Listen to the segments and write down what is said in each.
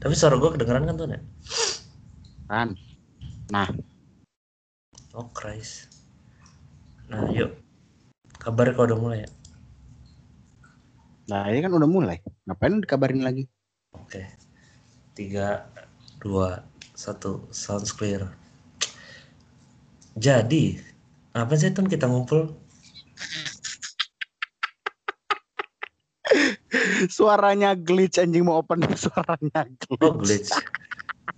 Tapi suara gue kedengeran kan tuh, Nek? Kan. Nah, Oh, Christ. Nah, yuk. Kabar kalau udah mulai ya? nah ini kan udah mulai. Ngapain dikabarin lagi? Oke. Tiga, dua, satu. Sounds clear. Jadi, apa sih Tun kita ngumpul? Suaranya glitch anjing mau open suaranya glitch. Oh, glitch.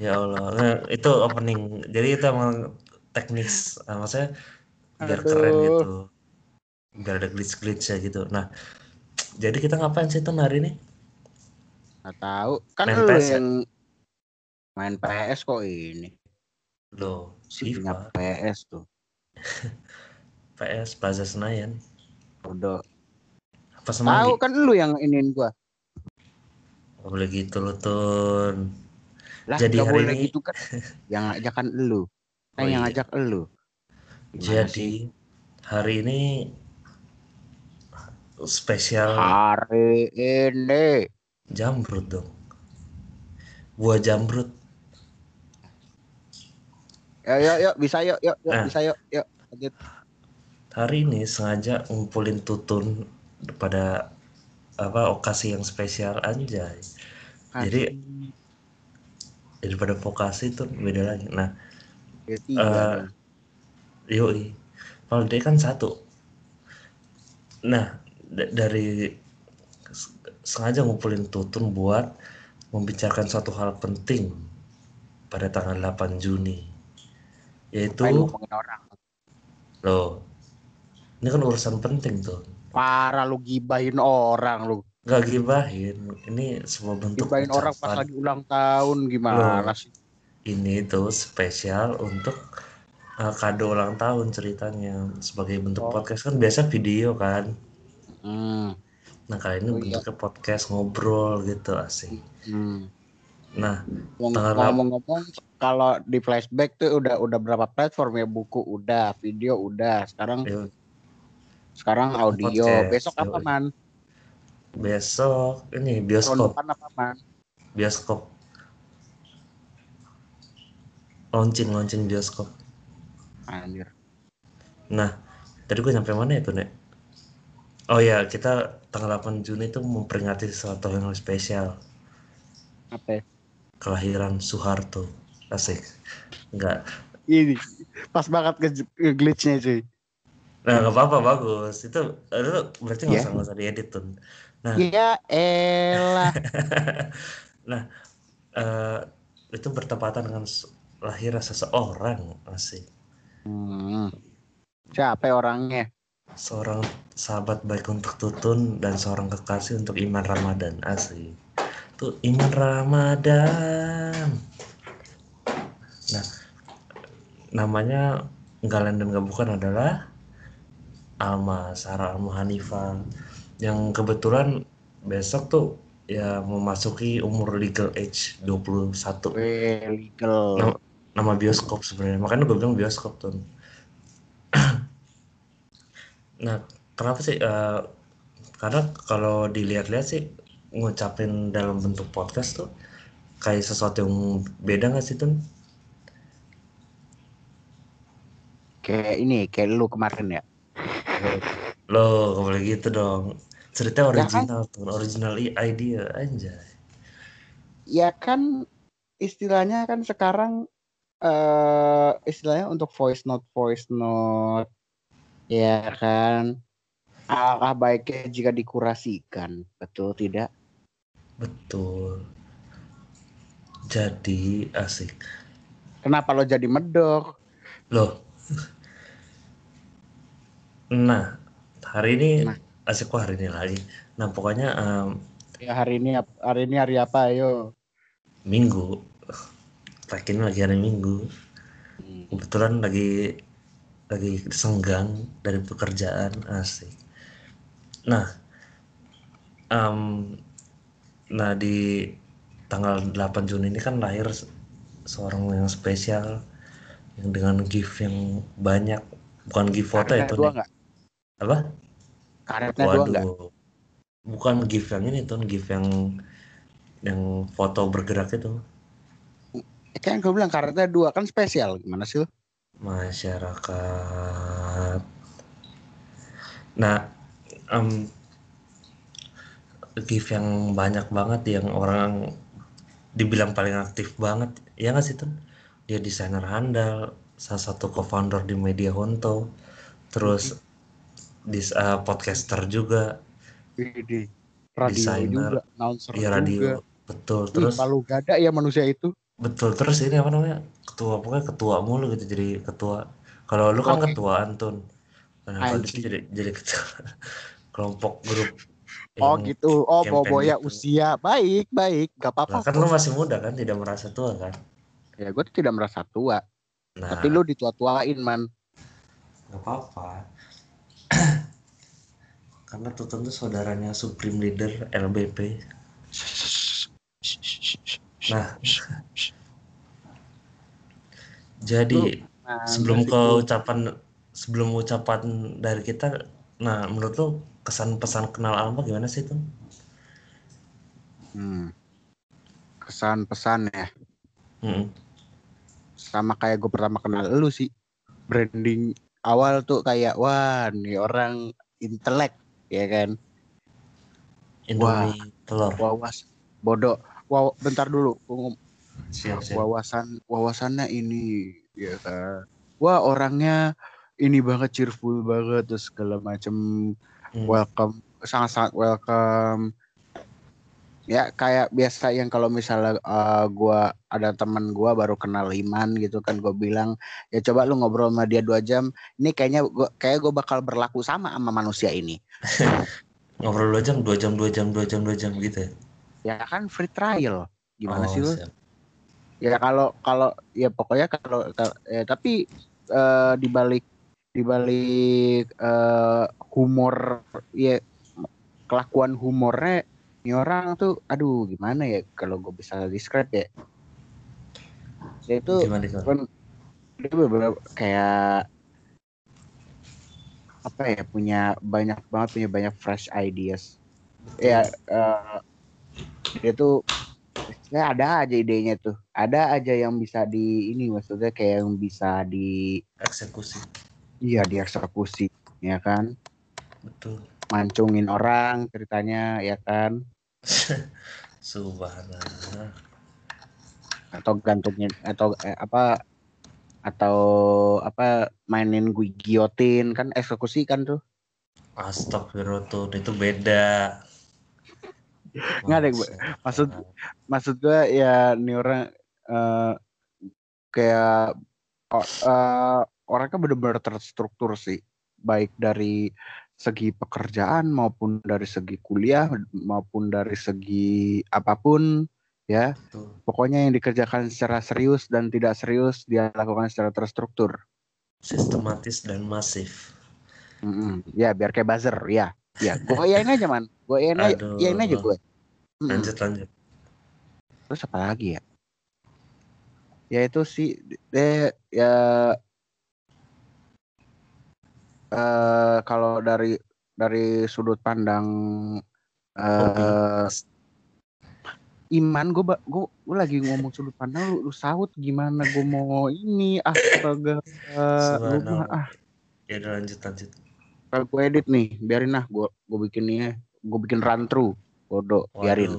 Ya Allah. Nah, itu opening. Jadi itu emang teknik, eh, maksudnya biar Aduh. keren gitu. Biar ada glitch-glitch ya gitu. Nah, jadi kita ngapain sih Tun hari ini? Nggak tahu. Kan Main lu PS ya? yang main PS kok ini. Loh, Si punya FIFA, PS tuh. PS, Plaza Senayan. Udah. Apa Tahu kan lu yang iniin gua. Gak boleh gitu loh, Tun. Lah, Jadi nggak hari boleh ini- gitu kan. yang ngajak kan lu. Kan Oh, yang iya. ngajak lu. Gimana sih? Jadi hari ini spesial hari ini jamrut dong. Buah jamrut. Yuk, yuk, yuk, bisa yuk, yuk, yuk, Nah. bisa yuk, yuk. Lanjut. Hari ini sengaja ngumpulin tutun pada apa okasi yang spesial anjay. Jadi daripada vokasi itu beda lagi. Nah, Ya, dong. yoi. Kalau dia kan satu. Nah, da- dari sengaja ngumpulin tutun buat membicarakan suatu hal penting pada tanggal 8 Juni. Yaitu orang. loh. Ini kan urusan penting tuh. Parah lu gibahin orang lu. Gak gibahin. Ini semua bentuk Gibahin orang pas ucapan. lagi ulang tahun gimana Loh. sih? Ini tuh spesial untuk uh, kado ulang tahun ceritanya sebagai bentuk Oh. podcast kan biasa video kan. Hmm. Nah kali ini Oh, iya. bentuknya podcast ngobrol gitu asik. hmm. Nah? Ngomong-ngomong kalau di flashback tuh udah udah berapa platform ya buku udah, video udah, sekarang yuk, sekarang audio. Podcast, Besok apa man? besok ini Tahun bioskop depan apa man? bioskop launching launching bioskop. Anjir. Nah tadi gue nyampe mana ya tuh nek? Oh ya kita tanggal 8 Juni itu memperingati sesuatu yang spesial Apa? ya? kelahiran Soeharto asik enggak Ini pas banget ke, ke glitchnya cuy. Nah nggak apa-apa bagus itu itu berarti nggak Ya. usah nggak usah diedit tuh Nah. Ya elah. nah eh, itu bertepatan dengan lahirnya seseorang asik Hmm. Siapa ya orangnya? seorang sahabat baik untuk Tutun dan seorang kekasih untuk Iman Ramadan asik tuh Iman Ramadan nah namanya nggak lain dan nggak bukan adalah Alma Sarah Alma Hanifah yang kebetulan besok tuh ya memasuki umur legal age 21 Weh, legal. Nama, nama bioskop sebenarnya makanya gue bilang bioskop tuh nah kenapa sih Eh, karena kalau dilihat-lihat sih ngucapin dalam bentuk podcast tuh kayak sesuatu yang beda nggak sih tuh Kayak ini, kayak lu kemarin ya. Lo gak boleh gitu dong. Cerita Ya kan? original original idea aja Ya kan istilahnya kan sekarang eh istilahnya untuk voice note voice note. Ya kan? Alangkah baiknya jika dikurasikan betul tidak? Betul. Jadi asik. Kenapa lo jadi medok? Loh. Nah, hari ini Nah. asik kok hari ini lagi. Nah, pokoknya em, ya hari ini hari ini hari apa ayo Minggu. Ini lagi hari Minggu. Kebetulan lagi lagi senggang dari pekerjaan asik. Nah, em, nah di tanggal 8 Juni ini kan lahir se- seorang yang spesial yang dengan gift yang banyak bukan gift foto dua nih. nggak apa? Karetnya dua nggak? Waduh. Bukan gift yang ini tuh gift yang yang foto bergerak itu. Ya kan gue bilang karetnya dua. Kan spesial. Gimana sih masyarakat. Nah em gift yang banyak banget yang orang dibilang paling aktif banget. Ya nggak sih tuh dia desainer handal salah satu co-founder di Media Honto. Terus dis eh, podcaster juga Di radio Desainer. juga, announcer juga. radio betul Ih, terus palu gada ya manusia itu. betul terus ini apa namanya ketua pokoknya ketua mulu gitu jadi ketua kalau lu kan tuh nah kalau dia Anjing. jadi jadi ketua kelompok grup Oh gitu. Oh boboya gitu. usia. Baik, baik. Gak Nah, apa-apa. kan lu masih muda kan tidak merasa tua kan Ya gue tidak merasa tua. nah Tapi lu ditua-tuain man. nggak apa-apa karena tuh tentu saudaranya Supreme Leader LBP nah jadi Nah, sebelum ke ucapan sebelum ucapan dari kita nah menurut lu kesan pesan kenal Alma gimana sih tuh Hmm. Kesan-pesan ya. Mm-mm. Sama kayak gue pertama kenal lu sih. Branding awal tuh kayak wah nih orang intelek ya kan. Indomie telur Wawas bodoh. Wow, bentar dulu. Siap siap Wawasan wawasannya ini ya kan. Wah orangnya ini banget cheerful banget terus segala macem Hmm. welcome sangat-sangat welcome ya kayak biasa yang kalau misalnya uh, gua ada teman gua baru kenal Iman gitu kan gue bilang ya coba lu ngobrol sama dia dua jam ini kayaknya gua kayak gue bakal berlaku sama sama manusia ini. Ngobrol dua jam dua jam dua jam dua jam dua jam gitu ya? Ya kan free trial gimana Oh, sih lu? siap. ya kalau kalau ya pokoknya kalau ya, tapi eh, di balik di balik eh, humor ya kelakuan humornya ini orang tuh aduh gimana ya kalau gue bisa describe ya? Dia itu gimana gimana? kan dia beberapa kayak apa ya punya banyak banget punya banyak fresh ideas. Ya eh, dia tuh ya ada aja idenya tuh. Ada aja yang bisa di ini maksudnya kayak yang bisa di eksekusi. Iya dieksekusi ya kan? Betul. Mancungin orang ceritanya ya kan subhanallah. Atau gantungin atau eh, apa atau apa mainin gue giotin. Kan eksekusi kan tuh. Astagfirullah tuh itu beda. Nggak ada, gue. Maksud- maksud gue ya ini orang eh, kayak oh, eh, orangnya bener-bener terstruktur sih. Baik dari segi pekerjaan maupun dari segi kuliah maupun dari segi apa pun ya. Betul. pokoknya yang dikerjakan secara serius dan tidak serius dia lakukan secara terstruktur. Sistematis dan masif. Mm-mm. ya biar kayak buzzer ya. Ya gue yain aja man. Gue yain aja yain aja gue. Mm-mm. lanjut lanjut. Terus apa lagi ya? Ya itu sih deh ya eh kalau dari dari sudut pandang eh iman gue gue gue lagi ngomong sudut pandang lu, lu saut gimana gue mau ini astaga lu mah ah. Ya udah lanjut lanjut. Kalau gue edit nih biarin lah gue gue bikin ini gue bikin run through bodoh biarin.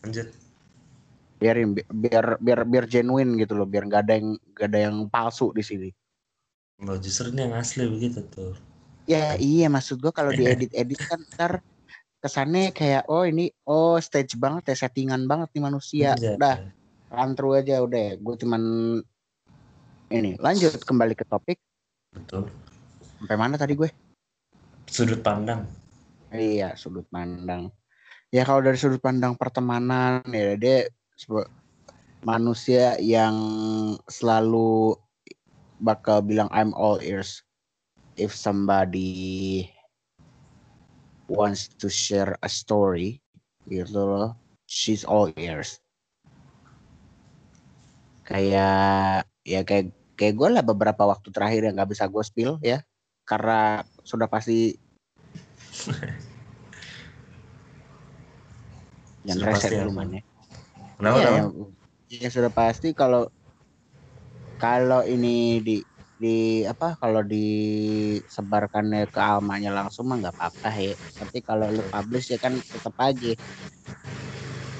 Lanjut. Biarin bi- biar biar biar genuine gitu loh biar nggak ada yang nggak ada yang palsu di sini Loh, justru ini yang asli begitu tuh. Ya iya maksud gua kalau diedit edit kan ntar kesannya kayak oh ini oh stage banget ya settingan banget nih manusia. Iya. udah run through aja udah ya. Gue cuman ini lanjut kembali ke topik. Betul. Sampai mana tadi gue? Sudut pandang. Iya sudut pandang. Ya kalau dari sudut pandang pertemanan ya dia manusia yang selalu bakal bilang I'm all ears if somebody wants to share a story gitu loh. She's all ears. Kayak ya kayak kayak gue lah beberapa waktu terakhir yang nggak bisa gue spill ya. Karena sudah pasti Yang reset dulu man ya. Yang, yang sudah pasti kalau kalau ini di di apa kalau disebarkannya ke almanya langsung mah nggak apa-apa ya. Tapi kalau lu publish ya kan tetap aja.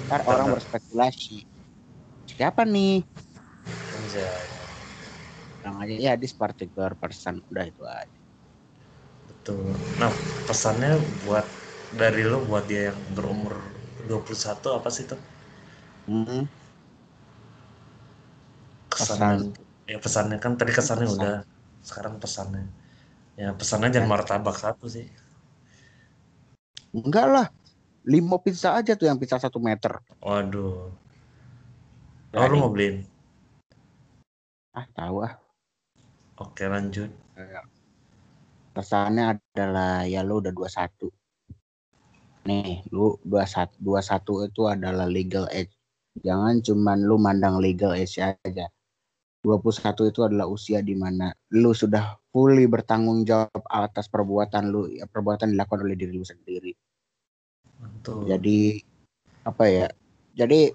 Ntar orang berspekulasi. Siapa nih? Bilang aja ya this particular person udah itu aja. Betul. Nah, pesannya buat dari lo buat dia yang berumur 21 apa sih tuh? Hmm, Kesannya ya pesannya kan tadi kesannya Pesan. udah sekarang pesannya. Ya pesannya jangan martabak satu sih. enggak lah. Limo pizza aja tuh yang pizza satu meter. Waduh. Oh, lu mau beliin? Ah tahu ah. Oke, lanjut. Pesannya adalah ya lu udah 21. Nih, lu 21 21 itu adalah legal age. Jangan cuman lu mandang legal age aja. 21 itu adalah usia di mana lu sudah fully bertanggung jawab atas perbuatan lu, ya, perbuatan dilakukan oleh diri lu sendiri. Mantul. Jadi apa ya? Jadi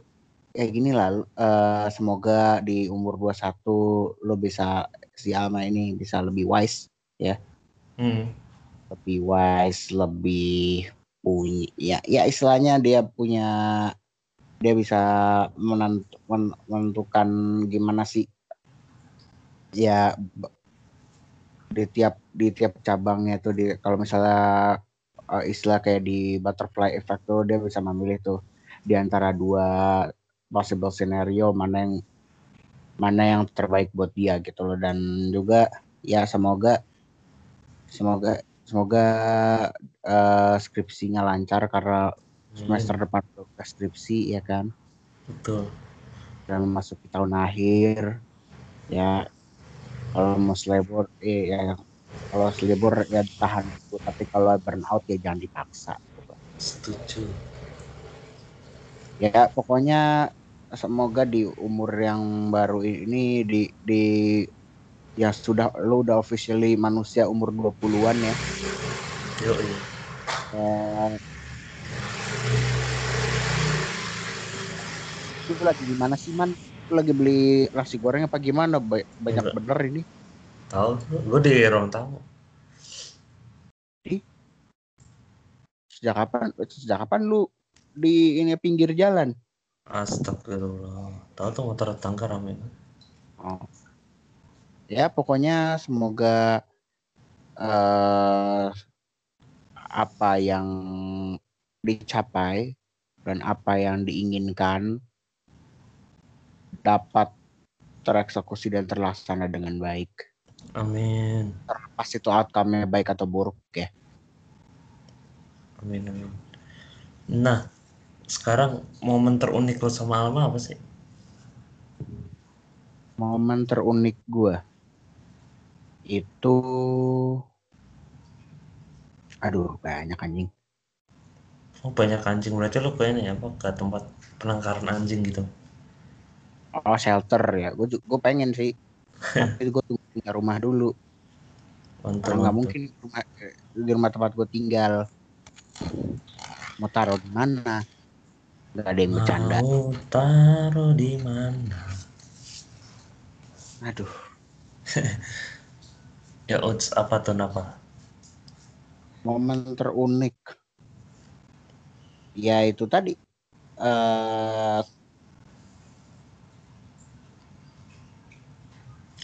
kayak gini lah eh, semoga di umur 21 lu bisa si Alma ini bisa lebih wise Hmm. lebih wise, lebih punya ya ya istilahnya dia punya dia bisa menent- men- menentukan gimana sih ya di tiap di tiap cabangnya tuh di kalau misalnya eh, istilah kayak di butterfly effect tuh dia bisa memilih tuh di antara dua possible scenario mana yang mana yang terbaik buat dia gitu loh. Dan juga ya semoga semoga semoga eh, skripsinya lancar karena semester depan udah buka skripsi ya kan? Betul. dan memasuki tahun akhir ya kalau mau selebor eh, ya kalau selebor ya tahan dulu tapi kalau burnout ya jangan dipaksa Setuju. ya pokoknya semoga di umur yang baru ini di di ya sudah lu udah officially manusia umur 20-an ya Yo, iya. Eh, itu lagi di mana sih man? Lagi beli nasi goreng apa gimana? Ba- Banyak Enggak. bener ini. Tahu? Gue di ruang tamu. Sejak kapan? Sejak kapan lu di ini pinggir jalan? Astagfirullah. Tahu tuh motor tangga rame. Oh. Ya pokoknya semoga eh apa yang dicapai dan apa yang diinginkan dapat tereksekusi dan terlaksana dengan baik. Amin. Pas itu outcome-nya baik atau buruk ya. Amin amin. Nah, sekarang momen terunik lo sama Alma apa sih? Momen terunik gua itu aduh banyak anjing. Oh banyak anjing berarti lo kayaknya ya apa ke tempat penangkaran anjing gitu. Oh shelter ya, gue gue pengen sih. Tapi gue tunggu punya rumah dulu. Nggak mungkin rumah, eh, di rumah tempat gue tinggal. Mau taruh di mana? Gak ada yang bercanda. Mau taruh di mana? Aduh, Ya Uts, apa tuh apa? momen terunik. Ya itu tadi. eh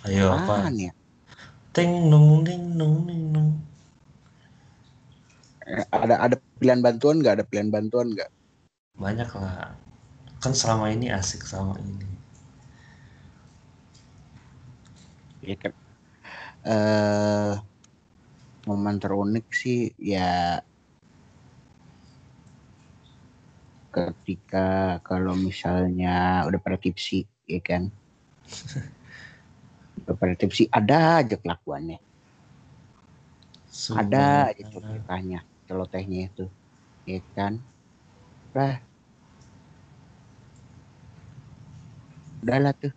Ayo apa? ya? Ting nung ting nung ting nung. Eh, Ada ada pilihan bantuan nggak? Ada pilihan bantuan nggak? Banyak lah. Kan selama ini asik sama ini. Ya kan. Eh momen terunik sih ya ketika kalau misalnya udah pada tipsi ya kan udah pada tipsi ada aja kelakuannya. Ada aja Subhanallah. ceritanya celotehnya itu. Ya kan? Lah. Udahlah tuh.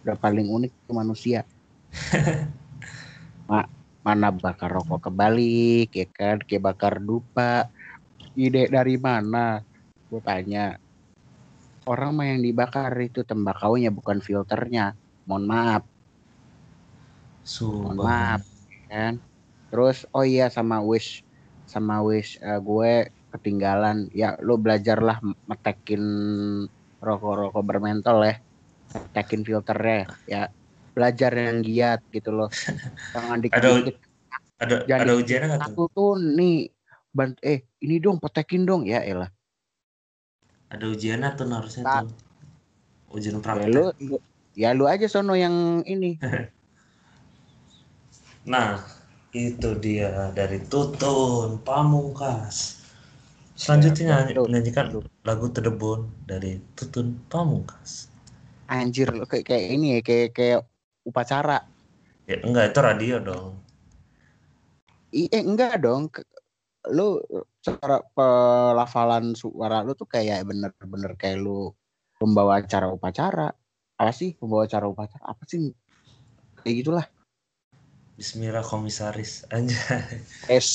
Udah paling unik ke manusia. Ma- mana bakar rokok kebalik ya kan? Kayak bakar dupa. Ide dari mana? Gue tanya. Orang mah yang dibakar itu tembakaunya bukan filternya. Mohon maaf mohon maaf kan? Terus oh iya sama wish sama wish uh, gue ketinggalan. Ya lo belajarlah metekin rokok-rokok bermentol ya. Tekin filternya ya. Belajar yang giat gitu loh. Jangan dikit-dikit. ada ada, ada ujian aku tuh? Nih bant eh ini dong petekin dong. Ya elah. Ada ujian tuh harusnya nah, tuh ujian ya, praktek. ya lu ya lu aja sono yang ini nah itu dia dari Tutun Pamungkas. Selanjutnya ya, nyanyikan lagu Tedebon dari Tutun Pamungkas. Anjir lo kayak kayak ini ya kayak kayak upacara. Ya enggak itu radio dong. I, eh enggak dong. Lu cara pelafalan suara lu tuh kayak bener-bener kayak lu pembawa acara upacara. Apa sih pembawa acara upacara? Apa sih? Kayak gitulah Bismillah komisaris aja es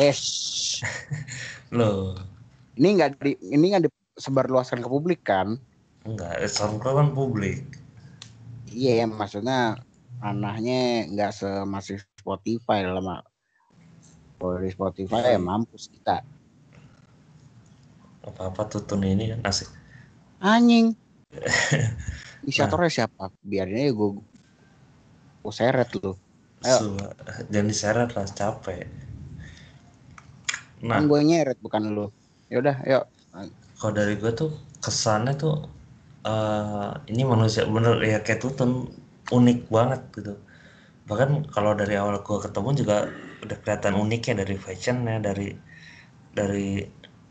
es lo ini enggak di ini nggak disebarluaskan ke publik kan Enggak, SoundCloud kan publik. Iya ya, maksudnya anahnya nggak semasif Spotify lama. Kalau di Spotify ya mampus kita. Apa-apa tutun ini kan asik. Anjing. Inisiatornya nah. siapa? Biarin aja gue gue seret lu. Ayo. Jangan diseret lah, capek. Nah, kan gue nyeret bukan lu. Yaudah, yuk. Kalau dari gue tuh kesannya tuh uh, ini manusia bener ya kayak Tutun unik banget gitu bahkan kalau dari awal gue ketemu juga udah kelihatan uniknya dari fashionnya dari dari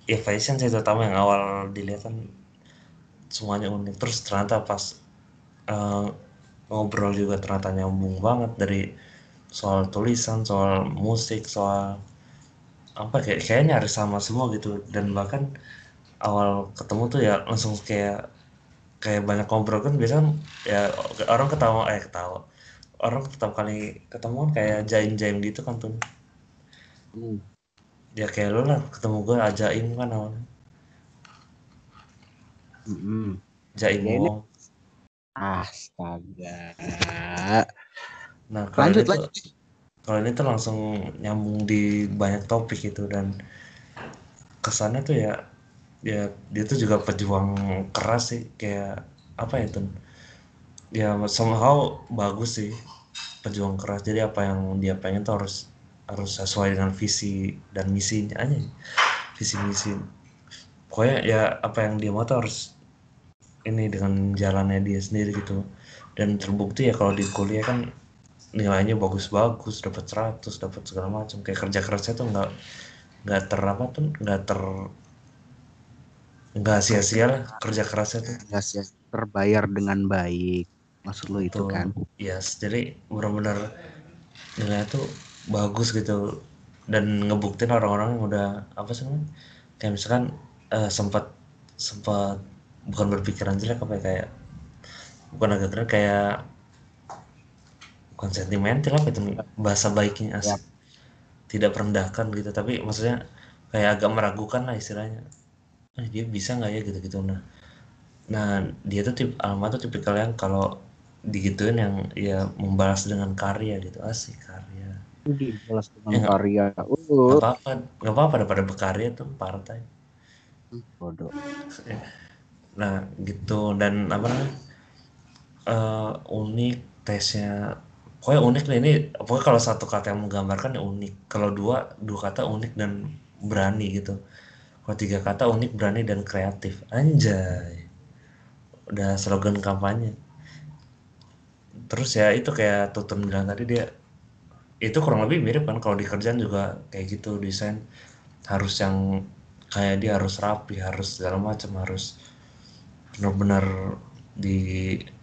ya fashion sih terutama yang awal dilihat kan semuanya unik terus ternyata pas uh, ngobrol juga ternyata nyambung banget dari soal tulisan soal musik soal apa kayak kayaknya harus sama semua gitu. Dan bahkan awal ketemu tuh ya langsung kayak kayak banyak ngobrol kan biasanya ya orang ketawa eh ketawa. Orang pertama kali ketemuan kayak jaim jaim gitu kan tuh. Hmm. ya kayak lo lah ketemu gue ajaim kan awalnya. Hmm. jaim ya, ini... astaga nah kalau lanjut, ini lanjut. tuh kalau ini tuh langsung nyambung di banyak topik gitu dan kesannya tuh ya ya dia tuh juga pejuang keras sih kayak apa ya tuh ya somehow bagus sih pejuang keras. Jadi apa yang dia pengen tuh harus harus sesuai dengan visi dan misinya aja. Visi misi. Pokoknya ya apa yang dia mau tuh harus ini dengan jalannya dia sendiri gitu. Dan terbukti ya kalau di kuliah kan nilainya bagus-bagus dapat 100 dapat segala macam kayak kerja kerasnya tuh nggak nggak ter apa tuh nggak ter Enggak sia-sia lah kerja kerasnya tuh. Enggak sia terbayar dengan baik. Maksud lo itu kan? Yes, jadi benar-benar nilainya tuh bagus gitu dan ngebuktiin orang-orang yang udah apa sih namanya? Kayak misalkan uh, sempat sempat bukan berpikiran jelek apa ya kayak bukan agak keren kayak bukan sentimental apa itu bahasa baiknya. Yep. Tidak merendahkan gitu tapi maksudnya kayak agak meragukan lah istilahnya. Eh, dia bisa nggak ya gitu-gitu. Nah nah dia tuh tip Alma tuh tipikal yang kalau digituin yang ya membalas dengan karya gitu. Asik karya. Dibalas dengan ya, karya. uh. nggak apa-apa nggak apa-apa daripada berkarya tuh partai. Hmm, bodoh. Nah gitu. Dan apa namanya? Uh, unik tesnya pokoknya unik nih ini pokoknya kalau satu kata yang menggambarkan ya unik kalau dua dua kata unik dan berani gitu kalau tiga kata unik, berani, dan kreatif. Anjay. Udah slogan kampanye. Terus ya itu kayak Tutun bilang tadi dia itu kurang lebih mirip kan kalau di kerjaan juga kayak gitu desain harus yang kayak dia harus rapi harus segala macam harus benar-benar di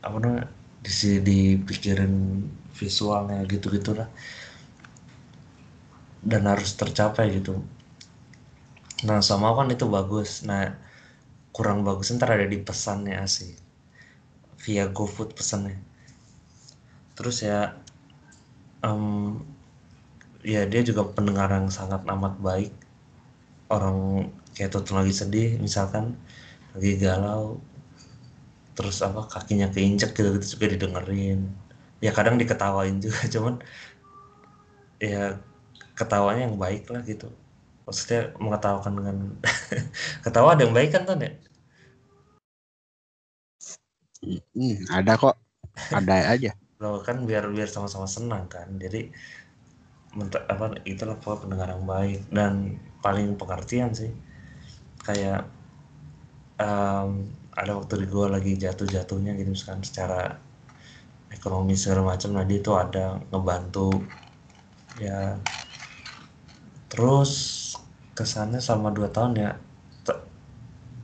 apa namanya di dipikirin visualnya gitu gitulah dan harus tercapai gitu. Nah sama kan itu bagus. Nah kurang bagus ntar ada di pesannya asli via GoFood pesannya. Terus ya um, ya dia juga pendengar yang sangat amat baik. Orang kayak Tutun lagi sedih misalkan lagi galau. Terus apa kakinya keinjek gitu gitu juga didengerin ya kadang diketawain juga cuman ya ketawanya yang baik lah gitu. Maksudnya mengetawakan dengan ketawa ada yang baik kan tuh ya? Hmm, ada kok. Ada aja. Lo kan biar biar sama-sama senang kan. Jadi apa itulah pendengar yang baik. Dan paling pengertian sih kayak um, ada waktu di gue lagi jatuh-jatuhnya gitu kan secara ekonomi segala macam nah dia tuh ada ngebantu ya terus kesannya selama dua tahun ya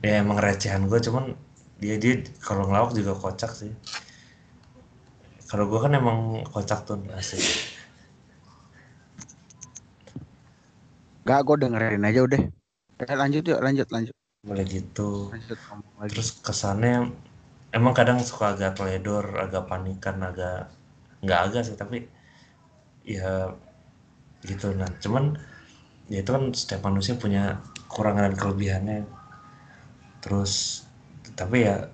ya emang recehan gue cuman dia dia kalau ngelawak juga kocak sih kalau gue kan emang kocak tuh asik Gak, gue dengerin aja udah. Eh, lanjut yuk, lanjut, lanjut. Boleh gitu. Lanjut. Terus kesannya emang kadang suka agak teledor, agak panikan, agak nggak agak sih, tapi ya gitu nah. Cuman ya itu kan setiap manusia punya kekurangan dan kelebihannya. Terus tapi ya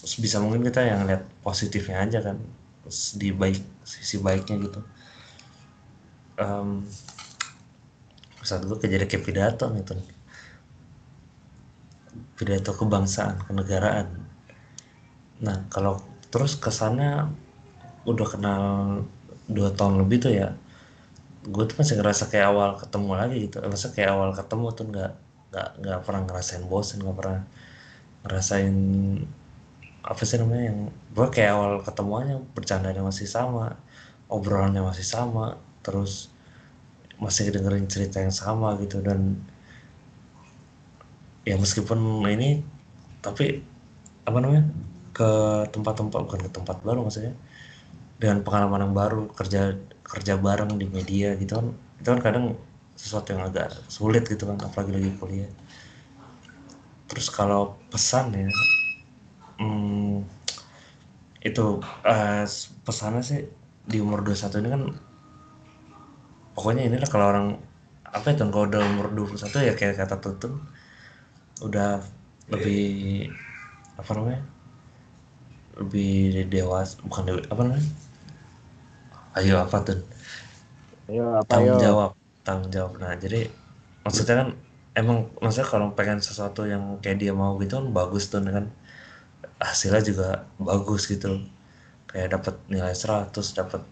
bisa mungkin kita yang lihat positifnya aja kan di baik sisi baiknya gitu um, saat gue kejadian kayak pidato gitu pidato kebangsaan kenegaraan nah kalau terus kesannya udah kenal dua tahun lebih tuh ya gue tuh masih ngerasa kayak awal ketemu lagi gitu. Masa kayak awal ketemu tuh nggak nggak nggak pernah ngerasain bosen nggak pernah ngerasain apa sih namanya yang gue kayak awal ketemuannya bercandanya masih sama obrolannya masih sama terus masih dengerin cerita yang sama gitu. Dan ya meskipun ini tapi apa namanya ke tempat-tempat bukan ke tempat baru maksudnya dengan pengalaman yang baru kerja kerja bareng di media gitu kan itu kan kadang sesuatu yang agak sulit gitu kan apalagi lagi kuliah. Terus kalau pesan ya hmm, itu uh, pesannya sih di umur 21 ini kan pokoknya inilah kalau orang apa itu kalau udah umur 21 ya kayak kata tutun udah lebih apa namanya lebih dewasa bukan dewa, apa namanya? Ayo apa tuh? Ayo apa tanggung ayo. jawab tanggung jawab. Nah jadi maksudnya kan emang maksudnya kalau pengen sesuatu yang kayak dia mau gitu kan bagus tuh kan? Hasilnya juga bagus gitu. Kayak dapat nilai 100 dapat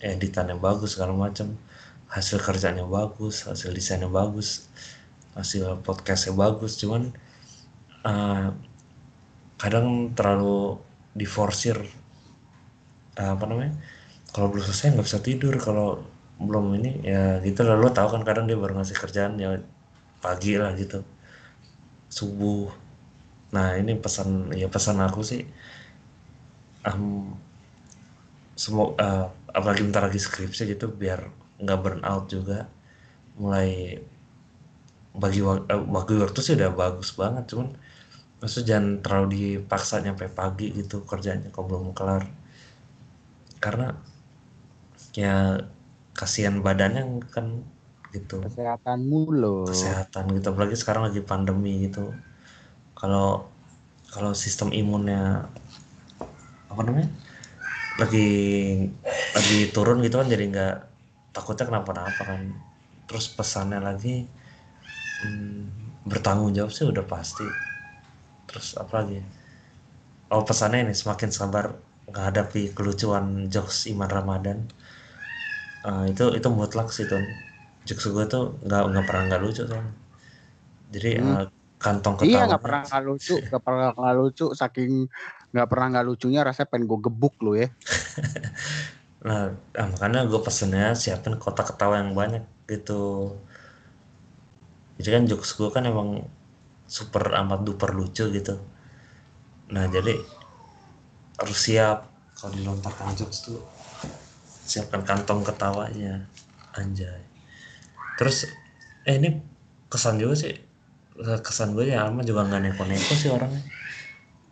editannya bagus segala macam hasil kerjanya bagus hasil desainnya bagus hasil podcastnya bagus. Cuman uh, kadang terlalu diforsir. Uh, apa namanya? Kalau belum selesai nggak bisa tidur. Kalau belum ini ya gitu lalu tahu kan kadang dia baru ngasih kerjaan ya pagi lah gitu. Subuh. Nah ini pesan ya pesan aku sih um, semua uh, apalagi bentar lagi skripsi gitu biar nggak burn out juga. Mulai bagi eh, bagi waktu sih udah bagus banget cuman maksud jangan terlalu dipaksa nyampe pagi gitu kerjanya kalau belum kelar. Karena ya kasihan badannya kan gitu. Kesehatanmu loh. Kesehatan gitu apalagi sekarang lagi pandemi gitu. Kalau kalau sistem imunnya apa namanya lagi lagi turun gitu kan jadi nggak takutnya kenapa-napa kan. Terus pesannya lagi hmm, bertanggung jawab sih udah pasti terus apa lagi? Oh pesannya ini semakin sabar menghadapi kelucuan jokes Iman Ramadan. Uh, itu itu mutlak sih tuh jokes gue tuh nggak nggak pernah nggak lucu kan jadi hmm. uh, kantong ketawa iya nggak pernah nggak lucu nggak pernah nggak lucu saking nggak pernah nggak lucunya rasanya pengen gue gebuk lo ya. Nah, nah makanya gue pesennya siapin kotak ketawa yang banyak gitu. Jadi kan jokes gue kan emang super amat duper lucu gitu. Nah jadi harus siap. Kalau dilontarkan jokes tuh siapkan kantong ketawanya. Anjay. Terus eh ini kesan juga sih. Kesan gue ya Alma juga nggak neko-neko sih orangnya.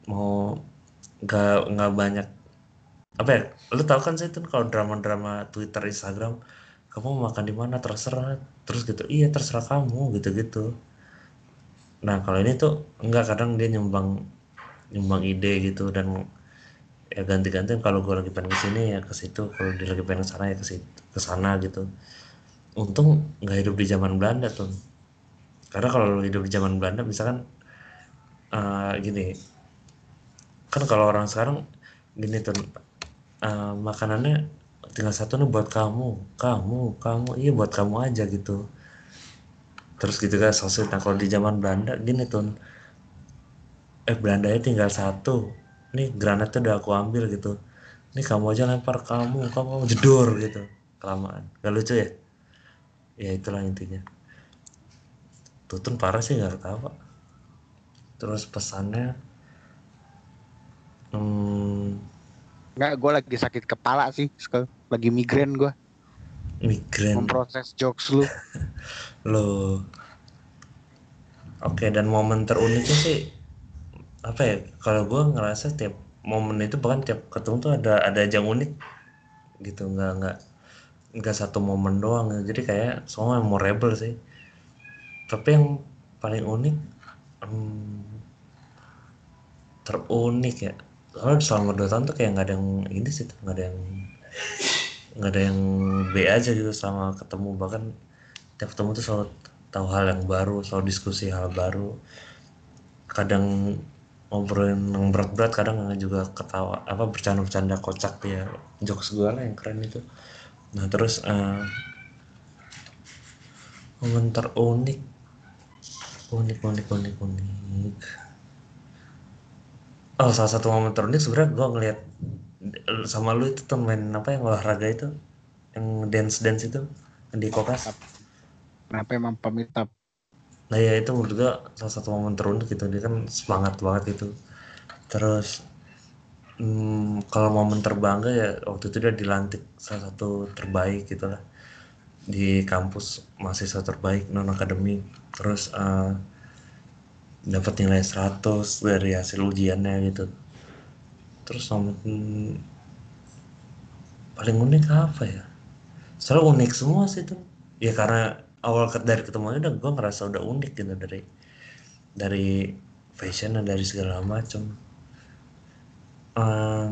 Mau nggak nggak banyak. Apa ya lu tau kan saya tuh kalau drama-drama Twitter Instagram kamu makan di mana? Terserah. Terus gitu iya terserah kamu gitu gitu nah kalau ini tuh enggak kadang dia nyumbang nyumbang ide gitu dan ya ganti-ganti. Kalau gue lagi pengen ke sini ya ke situ kalau dia lagi pengen ke sana ya ke ke sana gitu. Untung nggak hidup di zaman Belanda tuh. Karena kalau hidup di zaman Belanda misalkan uh, gini kan kalau orang sekarang gini tuh uh, makanannya tinggal satu nih buat kamu kamu kamu iya buat kamu aja gitu terus gitu kan sosis nah kalau di zaman Belanda gini tuh eh Belanda tinggal satu. Nih granatnya udah aku ambil gitu. Nih kamu aja lempar kamu kamu, kamu jedor gitu. Kelamaan. Gak lucu ya? Ya itulah intinya. Tutun parah sih nggak ketawa terus pesannya hmm, nggak gue lagi sakit kepala sih lagi migrain gue migrain. Memproses jokes lu lo oke dan momen teruniknya sih apa ya kalau gue ngerasa tiap momen itu bahkan tiap ketemu tuh ada ada yang unik gitu nggak nggak nggak satu momen doang. Jadi kayak semua memorable sih. Tapi yang paling unik hmm, terunik ya. Kalau selama dua tahun tuh kayak nggak ada yang ini sih nggak ada yang nggak ada yang B aja gitu sama ketemu. Bahkan tiap ketemu tuh selalu tahu hal yang baru selalu diskusi hal baru. Kadang ngobrolin yang berat-berat kadang juga ketawa apa bercanda-bercanda kocak ya. Jokes gue lah yang keren itu. Nah terus uh, momen terunik. Unik unik unik unik. Oh salah satu momen terunik sebenarnya gue ngeliat sama lu itu main apa yang olahraga itu? Yang dance dance itu? Yang di kokas kenapa emang pemitap nah ya itu menurut gue salah satu momen terunik gitu. Dia kan semangat banget itu terus hmm, kalau momen terbangga ya waktu itu dia dilantik salah satu terbaik gitu lah. Di kampus mahasiswa terbaik non akademik terus uh, dapat nilai 100 dari hasil ujiannya gitu. Terus momen paling unik apa ya? Selalu unik semua sih tuh. Ya karena awal dari ketemunya udah gue ngerasa udah unik gitu dari dari fashion dan dari segala macam um,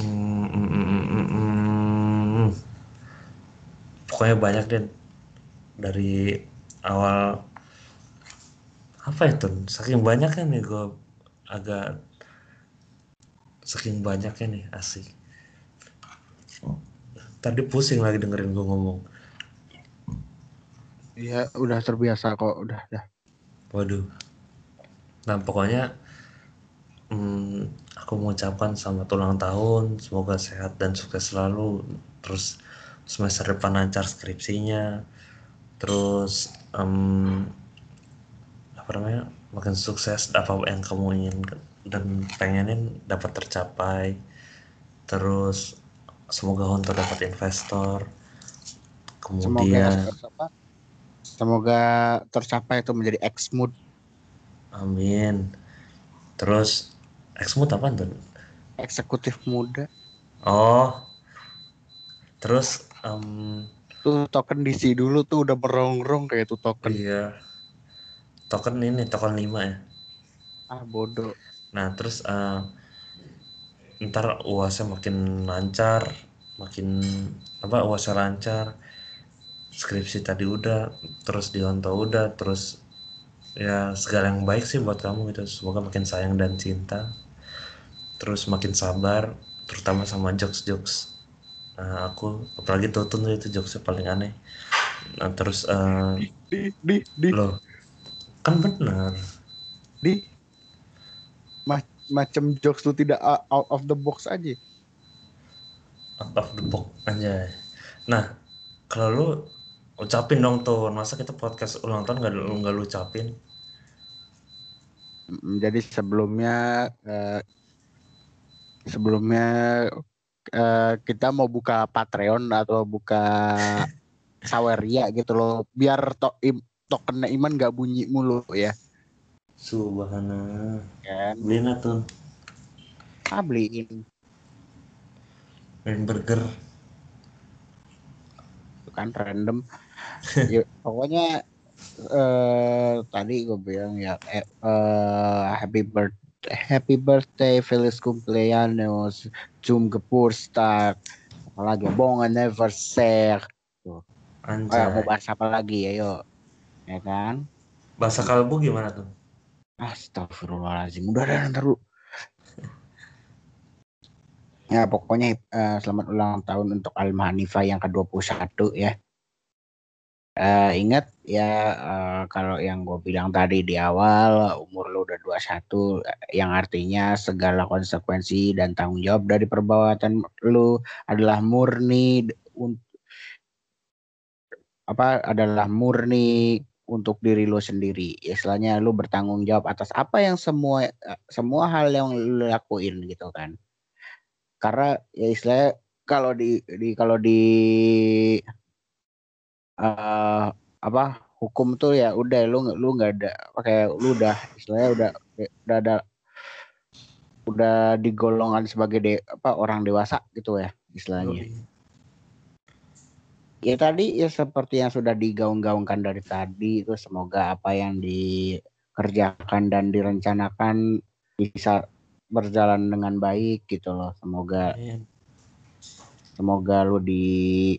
mm, mm, mm, pokoknya banyak deh dari awal apa itu saking banyaknya nih gue agak saking banyaknya nih asik. Tadi pusing lagi dengerin gue ngomong Iya, udah terbiasa kok, udah, dah. Waduh. Nah, pokoknya hmm, aku mengucapkan selamat ulang tahun, semoga sehat dan sukses selalu. Terus semester depan lancar skripsinya. Terus um, apa namanya? makin sukses apa yang kamu ingin dan pengenin dapat tercapai. Terus semoga Honto dapat investor. Kemudian semoga Semoga tercapai itu menjadi X mood. Amin. Terus X mood apa tuh? Eksekutif muda. Oh. Terus um, tuh token DC dulu tuh udah merongrong kayak tuh token. Iya. Token ini token 5 ya. Ah bodoh. Nah, terus uh, ntar uasnya makin lancar, makin apa uasnya lancar skripsi tadi udah terus dionto udah terus ya segala yang baik sih buat kamu gitu. Semoga makin sayang dan cinta terus makin sabar terutama sama jokes jokes nah, aku apalagi Tutun itu jokesnya paling aneh. Nah terus uh, di di di loh kan benar. Di. Ma macam jokes tuh tidak out of the box aja. Out of the box aja nah kalau lu ucapin dong tuh masa kita podcast ulang tahun nggak lu nggak lu ucapin? Jadi sebelumnya uh, sebelumnya uh, kita mau buka Patreon atau buka Saweria gitu loh. Biar to im, tokennya Iman nggak bunyi mulu ya. Subhanallah kan? Beliin tuh ah beliin. Beliin burger. Kan random ya, pokoknya uh, tadi gue bilang ya uh, happy birthday happy birthday Feliz cumpleaños Zum Geburtstag apalagi Bong Anniversary tuh. Anjay. Oh, mau bahas apa lagi? Ya yuk. Ya kan? Bahasa kalbu gimana tuh? Astagfirullahaladzim. Udah ada ntar lu ya pokoknya uh, selamat ulang tahun untuk Al Hanifah yang ke-21 ya uh, ingat ya uh, kalau yang gue bilang tadi di awal umur lu udah 21 yang artinya segala konsekuensi dan tanggung jawab dari perbuatan lu adalah murni apa adalah murni untuk diri lu sendiri. Istilahnya lu bertanggung jawab atas apa yang semua semua hal yang lu lakuin gitu kan. Karena ya istilahnya kalau di di kalau di uh, apa hukum tuh ya udah lu lu nggak ada pakai lu udah istilahnya udah udah ada udah digolongan sebagai de, apa orang dewasa gitu ya istilahnya. Ya tadi ya seperti yang sudah digaung-gaungkan dari tadi itu semoga apa yang dikerjakan dan direncanakan bisa berjalan dengan baik gitu loh. Semoga semoga lu di